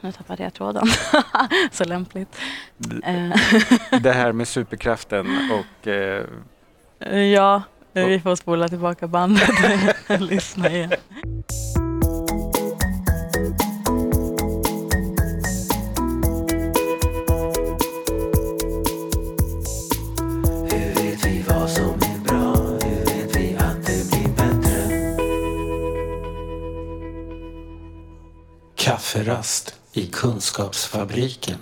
nu tappade jag tråden. så lämpligt. D- Det här med superkraften och eh, Eh, ja, vi får spola tillbaka bandet och lyssna igen. Hur vet vi vad som är bra? Hur vet vi att det blir bättre? Kafferast i Kunskapsfabriken.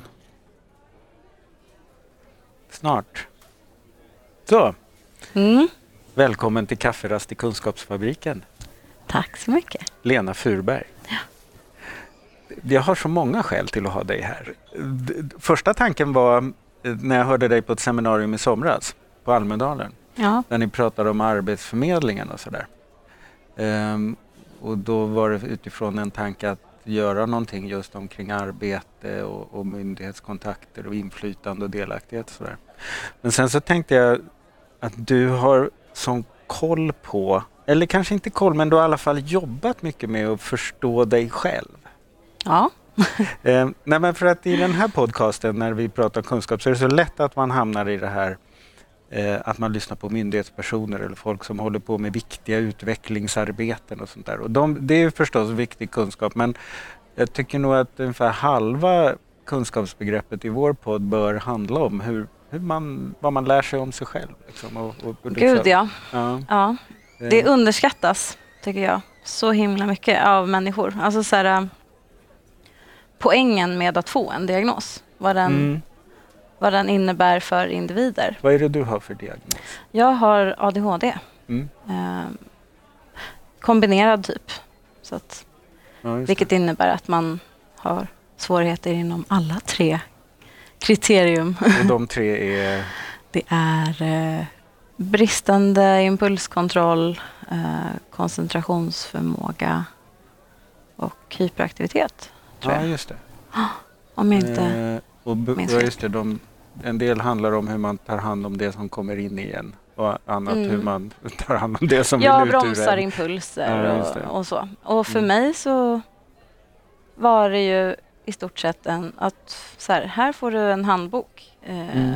snart. Så, Mm. välkommen till kafferast i Kunskapsfabriken. Tack så mycket. Lena Furberg. Jag har så många skäl till att ha dig här. Första tanken var eh, när jag hörde dig på ett seminarium i somras på Almedalen. Ja. Där ni pratade om Arbetsförmedlingen och sådär. Ehm, och då var det utifrån en tanke att göra någonting just omkring arbete och, och myndighetskontakter och inflytande och delaktighet. Och sådär. Men sen så tänkte jag att du har sån koll på, eller kanske inte koll, men du har i alla fall jobbat mycket med att förstå dig själv. Ja. Eh, nej men för att i den här podcasten när vi pratar kunskap så är det så lätt att man hamnar i det här att man lyssnar på myndighetspersoner eller folk som håller på med viktiga utvecklingsarbeten och sånt där. Och de, det är förstås viktig kunskap men jag tycker nog att ungefär halva kunskapsbegreppet i vår podd bör handla om hur, hur man, vad man lär sig om sig själv. Liksom, och, och, och liksom- Gud ja. ja. ja. Det Eh, underskattas, tycker jag, så himla mycket av människor. Alltså så här, äh, poängen med att få en diagnos, vad den, mm. Vad den innebär för individer. Vad är det du har för diagnos? Jag har ADHD, Mm. eh, kombinerad typ. Så att, Ja, vilket innebär att man har svårigheter inom alla tre kriterium. det. Och de tre är Det är eh, bristande impulskontroll, eh, koncentrationsförmåga och hyperaktivitet. Tror Ja, jag. just det. Om jag inte... Eh, och minns ja, just det, de, en del handlar om hur man tar hand om det som kommer in i en och annat Mm. hur man tar hand om det som jag vill ut ur bromsar en. impulser Ja, just det. och, och så. Och för Mm. mig så var det ju i stort sett en att så här, här får du en handbok eh, Mm.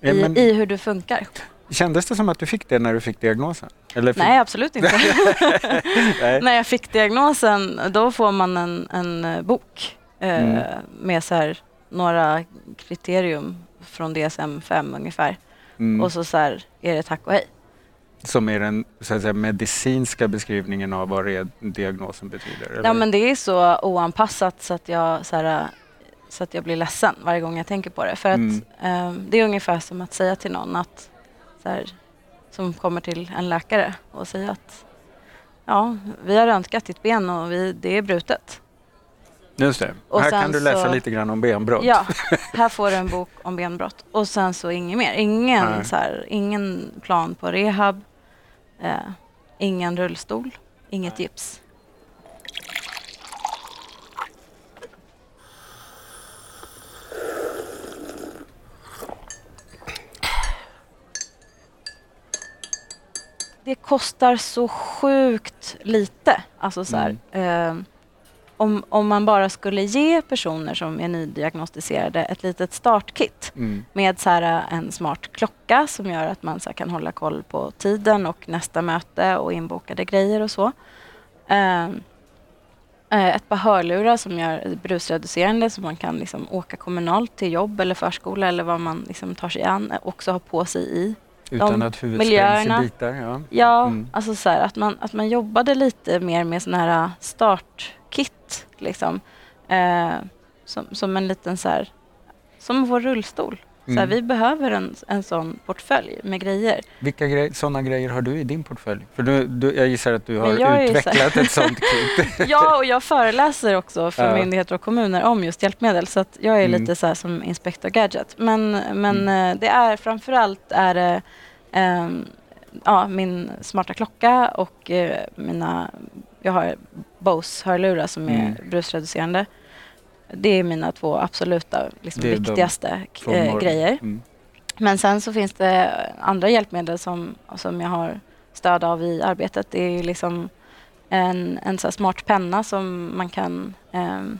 Ja, i, men, i hur du funkar. Kändes det som att du fick det när du fick diagnosen? Eller fick, Nej, absolut inte. Nej. När jag fick diagnosen, då får man en, en eh, bok eh, Mm. med så här, några kriterium från DSM-5 ungefär. Mm, Och så, så här, är det tack och hej. Som är den så att säga, medicinska beskrivningen av vad det, diagnosen betyder? Eller? Ja, men det är så oanpassat så att, jag, så, här, så att jag blir ledsen varje gång jag tänker på det. För att Mm. eh, det är ungefär som att säga till någon att, så här, som kommer till en läkare och säger att ja, vi har röntgat ditt ben och vi, det är brutet. Just det. och Här kan du läsa så- lite grann om benbrott. Ja, här får du en bok om benbrott. Och sen så inget mer. Ingen, Nej. så här, ingen plan på rehab, eh, ingen rullstol, inget gips. Det kostar så sjukt lite. Alltså så här, eh, om, om man bara skulle ge personer som är nydiagnostiserade ett litet startkit Mm. med så här, en smart klocka som gör att man så här, kan hålla koll på tiden och nästa möte och inbokade grejer och så. Ehm, eh, ett par hörlurar som gör brusreducerande så man kan liksom åka kommunalt till jobb eller förskola eller vad man liksom tar sig an, eh, också ha på sig i. Utan att huvudet sprängs i miljöerna. bitar. Ja. Ja, Mm. alltså så här, att, man, att man jobbade lite mer med sådana här äh, Liksom. Eh, som, som en liten så här, som vår rullstol. Så här, Mm. vi behöver en, en sån portfölj med grejer. Vilka grej, sådana grejer har du i din portfölj? För du, du, jag gissar att du har utvecklat ett sånt kit. Ja, och jag föreläser också för Ja. myndigheter och kommuner om just hjälpmedel. Så att jag är Mm. lite så här som Inspector Gadget. Men, men Mm. eh, det är framförallt är det ehm, ja, min smarta klocka och eh, mina, jag har Bose-hörlurar som är Mm. brusreducerande. Det är mina två absoluta liksom, viktigaste eh, norr. grejer. Mm. Men sen så finns det andra hjälpmedel som, som jag har stöd av i arbetet. Det är liksom en, en så smart penna som man kan ehm,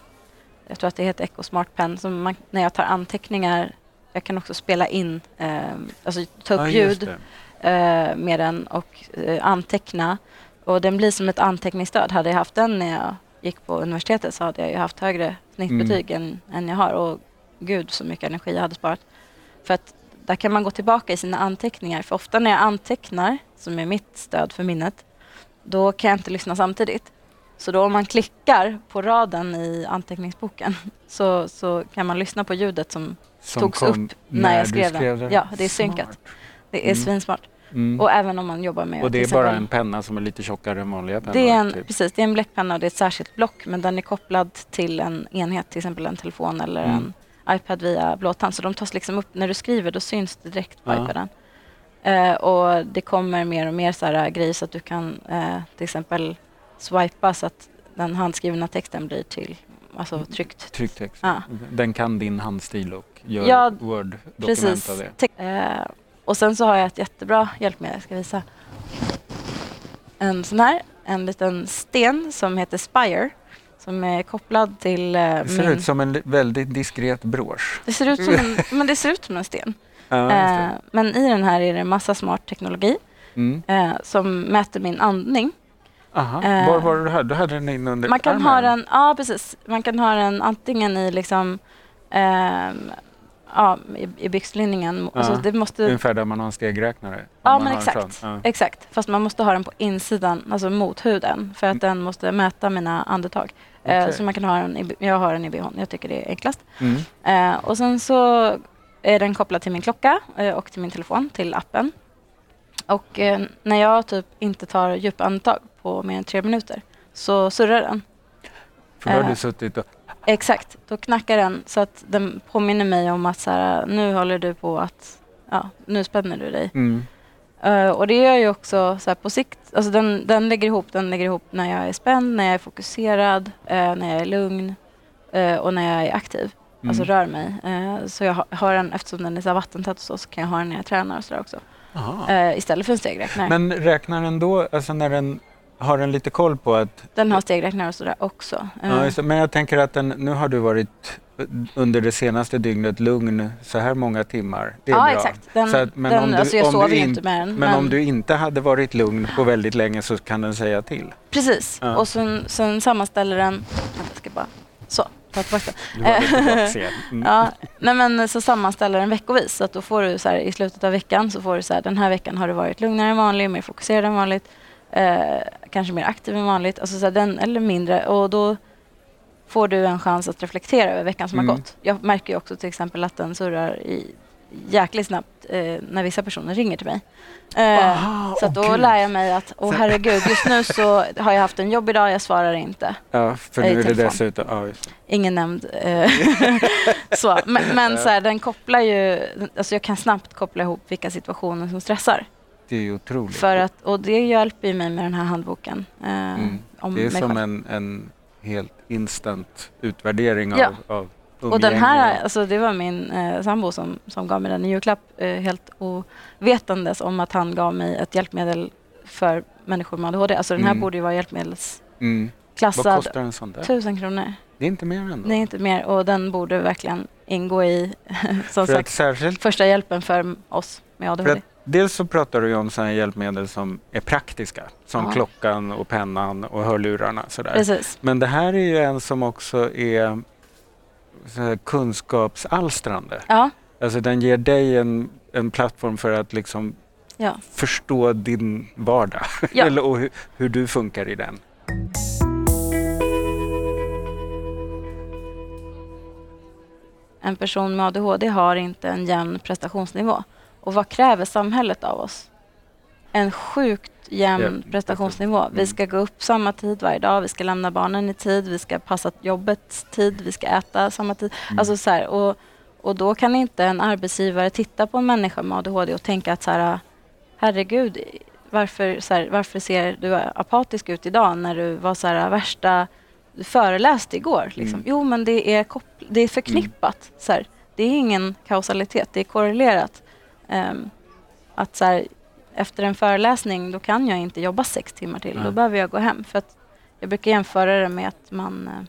jag tror att det heter Echo Smart Pen, som man, när jag tar anteckningar, jag kan också spela in, eh, alltså ta upp just ljud eh, med den och eh, anteckna. Och den blir som ett anteckningsstöd. Hade jag haft den när jag gick på universitetet så hade jag ju haft högre snittbetyg än, än jag har. Och gud så mycket energi jag hade sparat. För att där kan man gå tillbaka i sina anteckningar. För ofta när jag antecknar, som är mitt stöd för minnet, då kan jag inte lyssna samtidigt. Så då om man klickar på raden i anteckningsboken så, så kan man lyssna på ljudet som Som togs upp när jag du skrev den. den. Ja, det är synkat. Smart. det är Mm. svinsmart. Mm. Och även om man jobbar med... Och det är bara exempel- en penna som är lite tjockare än vanliga pennor? det är en, typ. Precis, det är en bläckpenna och det är ett särskilt block men den är kopplad till en enhet, till exempel en telefon eller Mm. en iPad via blåtand. Så de tas liksom upp, när du skriver då syns det direkt på Ja. iPaden. Eh, och det kommer mer och mer så här äh, grejer så att du kan eh, till exempel swipa så att den handskrivna texten blir till alltså tryckt. Trycktext. Ja. Den kan din handstil och gör Ja, Word-dokument av det. Te- eh, och sen så har jag ett jättebra hjälpmedel, jag ska visa. En sån här, en liten sten som heter Spire som är kopplad till eh, Det ser min... ut som en väldigt diskret brosch. Det ser ut som en, men det ser ut som en sten. Ja, Eh, det. men i den här är det massa smart teknologi Mm. eh, som mäter min andning. Aha. eh, Var var du här? Du hade den in under Man kan armen? ha den, ja precis, man kan ha den antingen i liksom ehm, ja, i, i byxlinningen. Ja. Alltså, det måste, Ungefär där man har en stegräknare. Ja, men exakt. Ja. Exakt, fast man måste ha den på insidan, alltså mot huden, för att den måste mäta mina andetag. Eh, Mm. Okej. så man kan ha den i, jag har den i bhn, jag tycker det är enklast. Mm. Eh, och sen så är den kopplad till min klocka eh, och till min telefon, till appen. Och eh, när jag typ inte tar djupa andetag på mer än tre minuter så surrar den. För då har Eh. du suttit och... Exakt, då knackar den så att den påminner mig om att så här, nu håller du på att, ja, nu spänner du dig. Mm. Eh, och det gör ju också så här på sikt, alltså den, den lägger ihop, den lägger ihop när jag är spänd, när jag är fokuserad, eh, när jag är lugn eh, och när jag är aktiv, alltså Mm. rör mig. Så jag har, har den, eftersom den är så här vattentät och så, så kan jag ha den när jag tränar och sådär också. Istället för en stegräknare. Men räknar den då, alltså när den har den lite koll på att... den har stegräknare och sådär också. Eh, Ja, just men jag tänker att den, nu har du varit under det senaste dygnet lugn så här många timmar. Det är ja bra. exakt. Den, Så att- men den, om du- alltså jag om du sover ju in- inte med den. Men, om du inte hade varit lugn på väldigt länge så kan den säga till. Precis, Ja. och sen, sen sammanställer den... Jag ska bara... Så, ta tillbaka den. Du. Mm. Ja, nej men så sammanställer den veckovis. Så att då får du så här, i slutet av veckan så får du så här, den här veckan har du varit lugnare än vanligt, mer fokuserad än vanligt, eh, kanske mer aktiv än vanligt, alltså så den, eller mindre. Och då får du en chans att reflektera över veckan som Mm. har gått. Jag märker ju också till exempel att den surrar i jäkligt snabbt eh, när vissa personer ringer till mig. Eh, Aha, så då gud. lär jag mig att, åh herregud, just nu så har jag haft en jobbig dag, jag svarar inte. Ja, för nu är det dessutom... Ja. Ingen nämnd. Eh, så. Men, men så här, den kopplar ju, alltså jag kan snabbt koppla ihop vilka situationer som stressar. Det är ju otroligt. För att, och det hjälper ju mig med den här handboken. Eh, Mm. om det är som en, en helt instant utvärdering Ja. av, av Och den här, umgänge. alltså det var min eh, sambo som, som gav mig den i julklapp, eh, helt ovetandes om att han gav mig ett hjälpmedel för människor med ADHD. Alltså den här Mm. borde ju vara Mm. hjälpmedelsklassad. Vad kostar en sån där? Tusen kronor. Det är inte mer ändå. Det är inte mer och den borde verkligen ingå i, som för sagt, särskilt, första hjälpen för oss med för ADHD. att dels så pratar du om sådana hjälpmedel som är praktiska. Som Ja. klockan och pennan och hörlurarna. Sådär. Precis. Men det här är ju en som också är kunskapsalstrande. Ja, Alltså den ger dig en, en plattform för att liksom ja. förstå din vardag. Ja. Eller, och hur, hur du funkar i den. En person med ADHD har inte en jämn prestationsnivå. Och vad kräver samhället av oss? En sjukt jämn prestationsnivå. Vi Mm. ska gå upp samma tid varje dag, vi ska lämna barnen i tid, vi ska passa jobbets tid, vi ska äta samma tid. Mm. Alltså så här, och, och då kan inte en arbetsgivare titta på en människa med ADHD och tänka att så här, herregud, varför, så här, varför ser du apatisk ut idag när du var så här värsta du föreläste igår. Liksom. Mm. Jo, men det är, det är förknippat. Så här, det är ingen kausalitet, det är korrelerat. Ehm, att så här, efter en föreläsning, då kan jag inte jobba sex timmar till. Då Nej. behöver jag gå hem. För att jag brukar jämföra det med att man eh,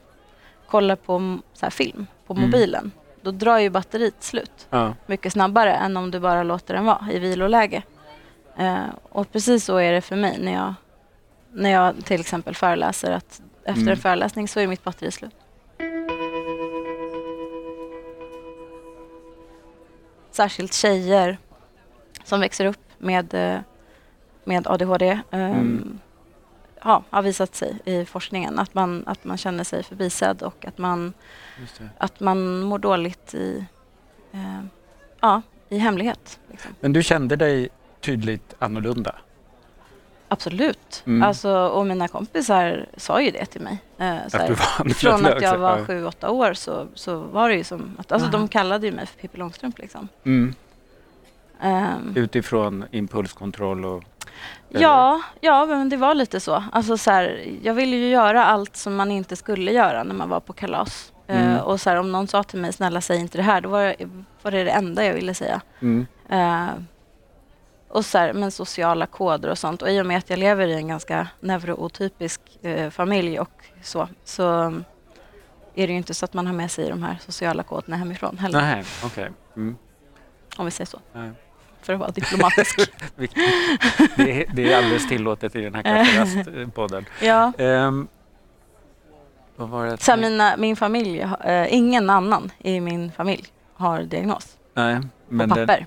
kollar på så här, film på Mm. mobilen, då drar ju batteriet slut Ja. mycket snabbare än om du bara låter den vara i viloläge. Eh, och precis så är det för mig när jag, när jag till exempel föreläser att efter Mm. en föreläsning så är mitt batteri slut. Särskilt tjejer som växer upp med, eh, med ADHD eh, Mm. ja, har visat sig i forskningen att man, att man känner sig förbisedd och att man, att man mår dåligt i, eh, ja, i hemlighet. Liksom. Men du kände dig tydligt annorlunda? Absolut. Mm. Alltså, och mina kompisar sa ju det till mig. Eh, Att här, från att jag var sju, åtta år så, så var det ju som att alltså, Aha. de kallade ju mig för Pippi Långstrump. Liksom. Mm. Ehm, Utifrån impulskontroll och... eller? ja, ja, men det var lite så. Alltså, så här, jag ville ju göra allt som man inte skulle göra när man var på kalas. Eh, Mm. och så här, om någon sa till mig, snälla säg inte det här, då var det var det, det enda jag ville säga. Mm. Eh, och så här, men sociala koder och sånt. Och i och med att jag lever i en ganska neurootypisk eh, familj och så, så um, är det ju inte så att man har med sig de här sociala koderna hemifrån heller. Nej, okej. Mm. Om vi säger så, Nej. För att vara diplomatisk. Det, är, det är alldeles tillåtet i den här kafferastpodden. ja. Um? Så mina, min familj, eh, ingen annan i min familj har diagnos Nej, på men den, papper.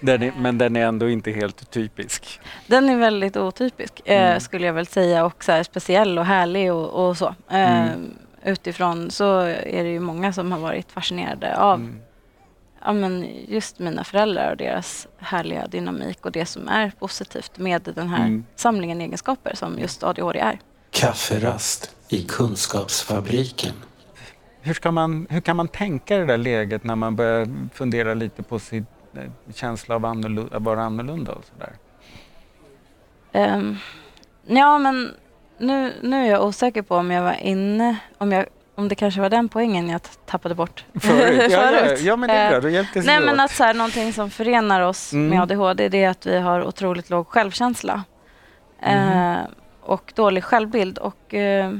den är, men den är ändå inte helt typisk. Den är väldigt otypisk eh, Mm. skulle jag väl säga och så här, speciell och härlig och, och så. Eh, Mm. Utifrån så är det ju många som har varit fascinerade av Mm. Ja, men just mina föräldrar och deras härliga dynamik och det som är positivt med den här Mm. samlingen egenskaper som just ADHD är. Kafferast i Kunskapsfabriken. Hur, ska man, hur kan man tänka i det där läget när man börjar fundera lite på sin eh, känsla av annorlunda, att vara annorlunda och sådär? Um, ja, men nu, nu är jag osäker på om jag var inne, om, jag, om det kanske var den poängen jag tappade bort Förut? Ja, ja, förut. ja, men det är bra. Eh, Då hjälptes Nej vi men att så här, någonting som förenar oss Mm. med ADHD det är att vi har otroligt låg självkänsla. Mhm. Eh, och dålig självbild. Och, eh,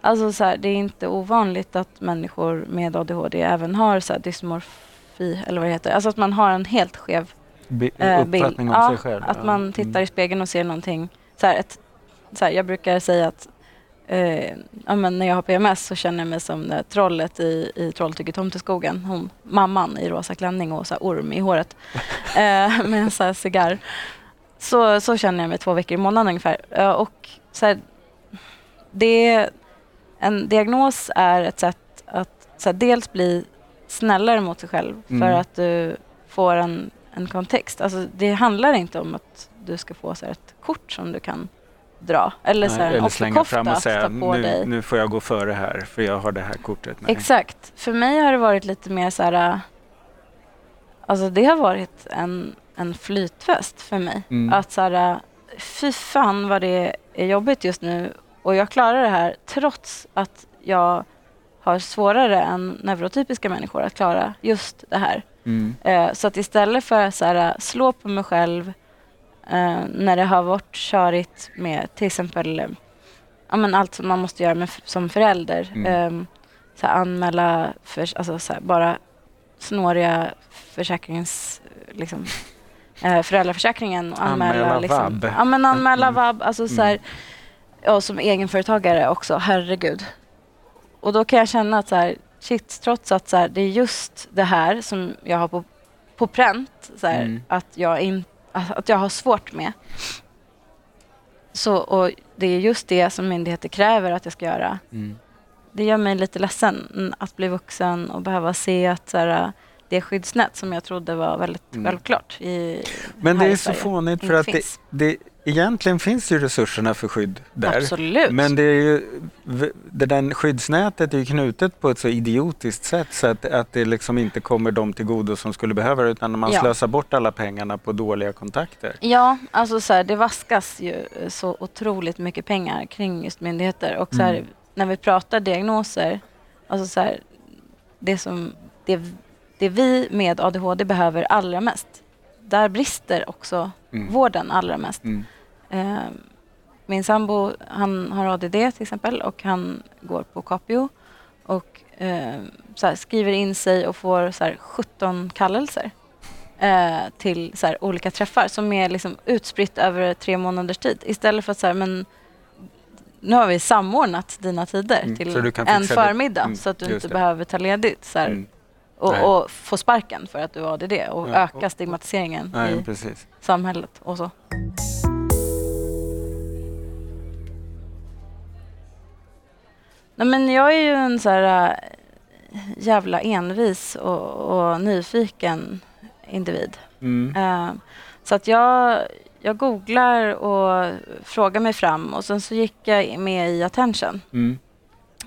alltså så här, det är inte ovanligt att människor med ADHD även har så här, dysmorfi, eller vad det heter. Alltså att man har en helt skev Be- eh, bild. om Ja, sig själv. Att man tittar Mm. i spegeln och ser någonting. Så här, ett, så jag brukar säga att eh, ja, men när jag har PMS så känner jag mig som det trollet i, i Trolltyget Tomteskogen. Hon, mamman i rosa klänning och så orm i håret eh, med en så cigarr. Så, så känner jag mig två veckor i månaden ungefär. Eh, och så här, det, en diagnos är ett sätt att så här, dels bli snällare mot sig själv för Mm. att du får en, en kontext. Alltså, det handlar inte om att du ska få så här, ett kort som du kan dra eller, så här, Nej, eller slänga fram och säga nu, nu får jag gå före här för jag har det här kortet. Nej. Exakt. För mig har det varit lite mer så här... Alltså det har varit en, en flytfest för mig. Mm. Att så här, fy fan vad det är jobbigt just nu och jag klarar det här trots att jag har svårare än neurotypiska människor att klara just det här. Mm. Eh, så att istället för att så här, slå på mig själv eh, när det har varit körigt med till exempel ja, men allt som man måste göra med, som förälder. Mm. Eh, så här, anmäla för, alltså, så här, bara snåriga försäkrings... Liksom, eh, föräldraförsäkringen. och Anmäla, Anmäla liksom, vab. Ja, men anmäla Mm. vab. Alltså, så här, ja, som egenföretagare också, herregud. Och då kan jag känna att så här, shit, trots att så här, det är just det här som jag har på, på pränt, så här, Mm. att, jag in, att jag har svårt med. Så, och det är just det som myndigheter kräver att jag ska göra. Mm. Det gör mig lite ledsen att bli vuxen och behöva se att så här, det skyddsnät som jag trodde var väldigt Mm. självklart i Men det är så fånigt för att det, det, egentligen finns ju resurserna för skydd där. Absolut. Men det, är ju, det där skyddsnätet är ju knutet på ett så idiotiskt sätt så att, att det liksom inte kommer de till godo som skulle behöva det utan man Ja. slösar bort alla pengarna på dåliga kontakter. Ja, alltså så här, det vaskas ju så otroligt mycket pengar kring just myndigheter. Och så här, Mm. när vi pratar diagnoser, alltså så här, det, som, det, det vi med ADHD behöver allra mest, där brister också Mm. vården allra mest. Mm. Eh, min sambo han har ADD till exempel och han går på Capio. och eh, här, skriver in sig och får så här, 17 kallelser eh, till så här, olika träffar som är liksom utspritt över tre månaders tid. Istället för att så här, men nu har vi samordnat dina tider Mm, till en förmiddag Mm, så att du inte behöver ta ledigt så Mm. Och, och få sparken för att du har ADD och Ja, öka stigmatiseringen Nej, i precis. samhället och så. Nej, men jag är ju en så här äh, jävla envis och, och nyfiken individ. Mm. Eh, så att jag, jag googlar och frågar mig fram och sen så gick jag med i Attention Mm.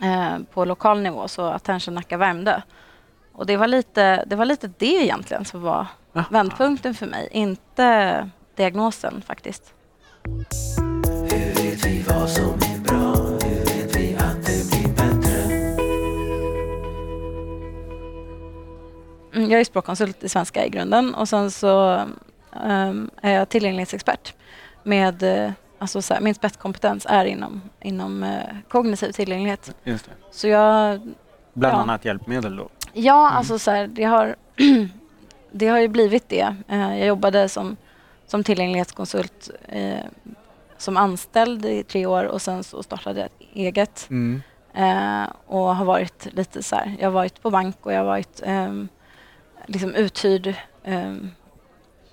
eh, på lokal nivå, så Attention Nacka Värmdö. Och det var, lite, det var lite det egentligen som var Aha. vändpunkten för mig, inte diagnosen faktiskt. Hur vet vi vad som är bra? Hur vet vi att det blir bättre? Jag är språkkonsult i svenska i grunden och sen så ehm, är jag tillgänglighetsexpert. Med, eh, alltså så här, min spetskompetens är inom, inom eh, kognitiv tillgänglighet. Just det. Så jag, Bland Ja. annat hjälpmedel då. Ja Mm. alltså så här, det har, det har ju blivit det. Eh, jag jobbade som, som tillgänglighetskonsult eh, som anställd i tre år och sen så startade jag eget. Mm. Eh, och har varit lite så här, jag har varit på bank och jag har varit ehm, liksom uthyrd ehm,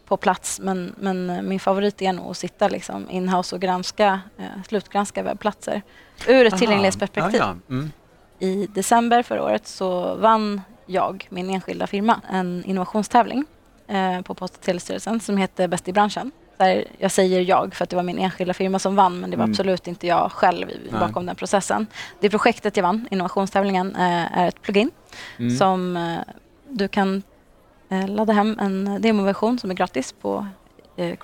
på plats. Men, men eh, min favorit är nog att sitta liksom inhouse och granska, eh, slutgranska webbplatser ur ett Aha. tillgänglighetsperspektiv. Ja, ja. Mm. I december förra året så vann jag, min enskilda firma, en innovationstävling eh, på Post och telestyrelsen som heter Bäst i branschen. Där jag säger jag för att det var min enskilda firma som vann men det var Mm. absolut inte jag själv Nej. bakom den processen. Det projektet jag vann, innovationstävlingen, eh, är ett plugin Mm. som eh, du kan ladda hem en demoversion som är gratis på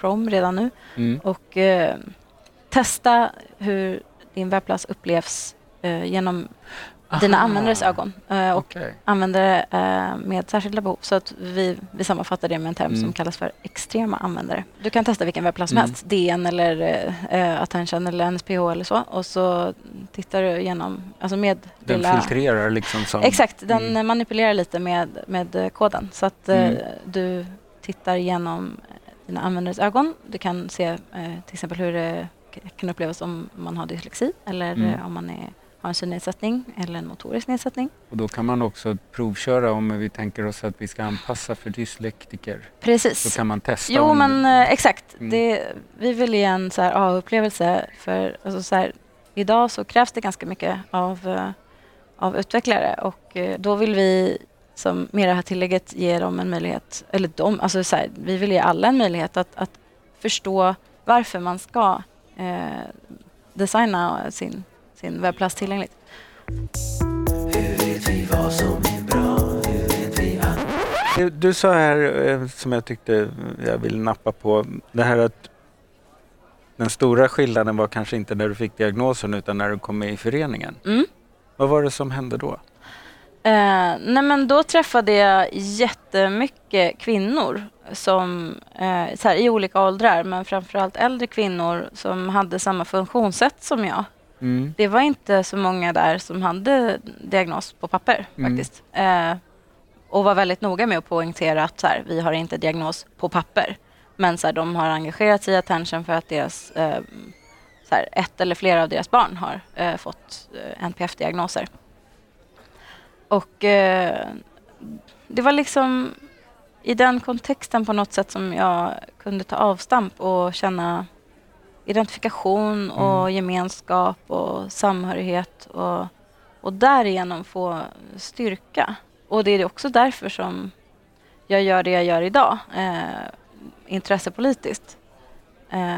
Chrome redan nu Mm. och testa hur din webbplats upplevs genom dina användares ögon eh, och Okej. användare eh, med särskilda behov. Så att vi, vi sammanfattar det med en term Mm. som kallas för extrema användare. Du kan testa vilken webbplats som Mm. helst, DN eller eh, Attention eller NSPH eller så och så tittar du igenom, alltså med Den lilla- filtrerar liksom som... Exakt, den Mm. manipulerar lite med, med koden så att Mm. du tittar igenom dina användares ögon. Du kan se eh, till exempel hur det kan upplevas om man har dyslexi eller Mm. om man är, har en synnedsättning eller en motorisk nedsättning. Och då kan man också provköra om vi tänker oss att vi ska anpassa för dyslektiker. Precis. Så kan man testa Jo, om... men eh, exakt. Mm. Det, vi vill ge en så här aha-upplevelse. För alltså, så här, idag så krävs det ganska mycket av, eh, av utvecklare och eh, då vill vi som med det här tillägget ge dem en möjlighet, eller de, alltså så här, vi vill ge alla en möjlighet att, att förstå varför man ska eh, designa sin, sin webbplats tillgängligt. Du, du sa här, eh, som jag tyckte jag vill nappa på, det här att den stora skillnaden var kanske inte när du fick diagnosen utan när du kom med i föreningen. Mm. Vad var det som hände då? Eh, nej men då träffade jag jättemycket kvinnor som, eh, så här, i olika åldrar, men framförallt äldre kvinnor som hade samma funktionssätt som jag. Mm. Det var inte så många där som hade diagnos på papper Mm. faktiskt. Eh, och var väldigt noga med att poängtera att så här, vi har inte diagnos på papper. Men så här, de har engagerat sig i attention för att deras, eh, så här, ett eller flera av deras barn har eh, fått eh, NPF-diagnoser. Och eh, det var liksom i den kontexten på något sätt som jag kunde ta avstamp och känna identifikation och gemenskap och samhörighet och, och därigenom få styrka. Och det är också därför som jag gör det jag gör idag, eh, intressepolitiskt. Eh,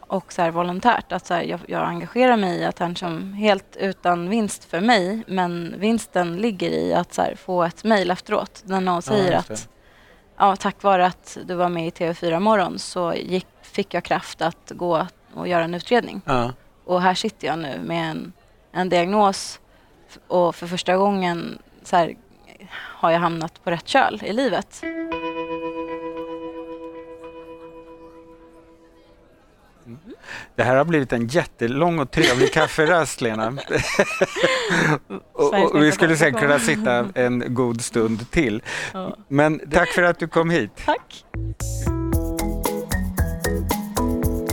och så här volontärt, att så här, jag, jag engagerar mig i Attention helt utan vinst för mig, men vinsten ligger i att så här, få ett mejl efteråt där någon säger att ja, tack vare att du var med i TV4 Morgon så gick, fick jag kraft att gå och göra en utredning. Ja. Och här sitter jag nu med en, en diagnos och för första gången så här, har jag hamnat på rätt köl i livet. Det här har blivit en jättelång och trevlig kafferast, Lena. och, och, vi skulle säkert kunna sitta en god stund till. Men tack för att du kom hit. Tack.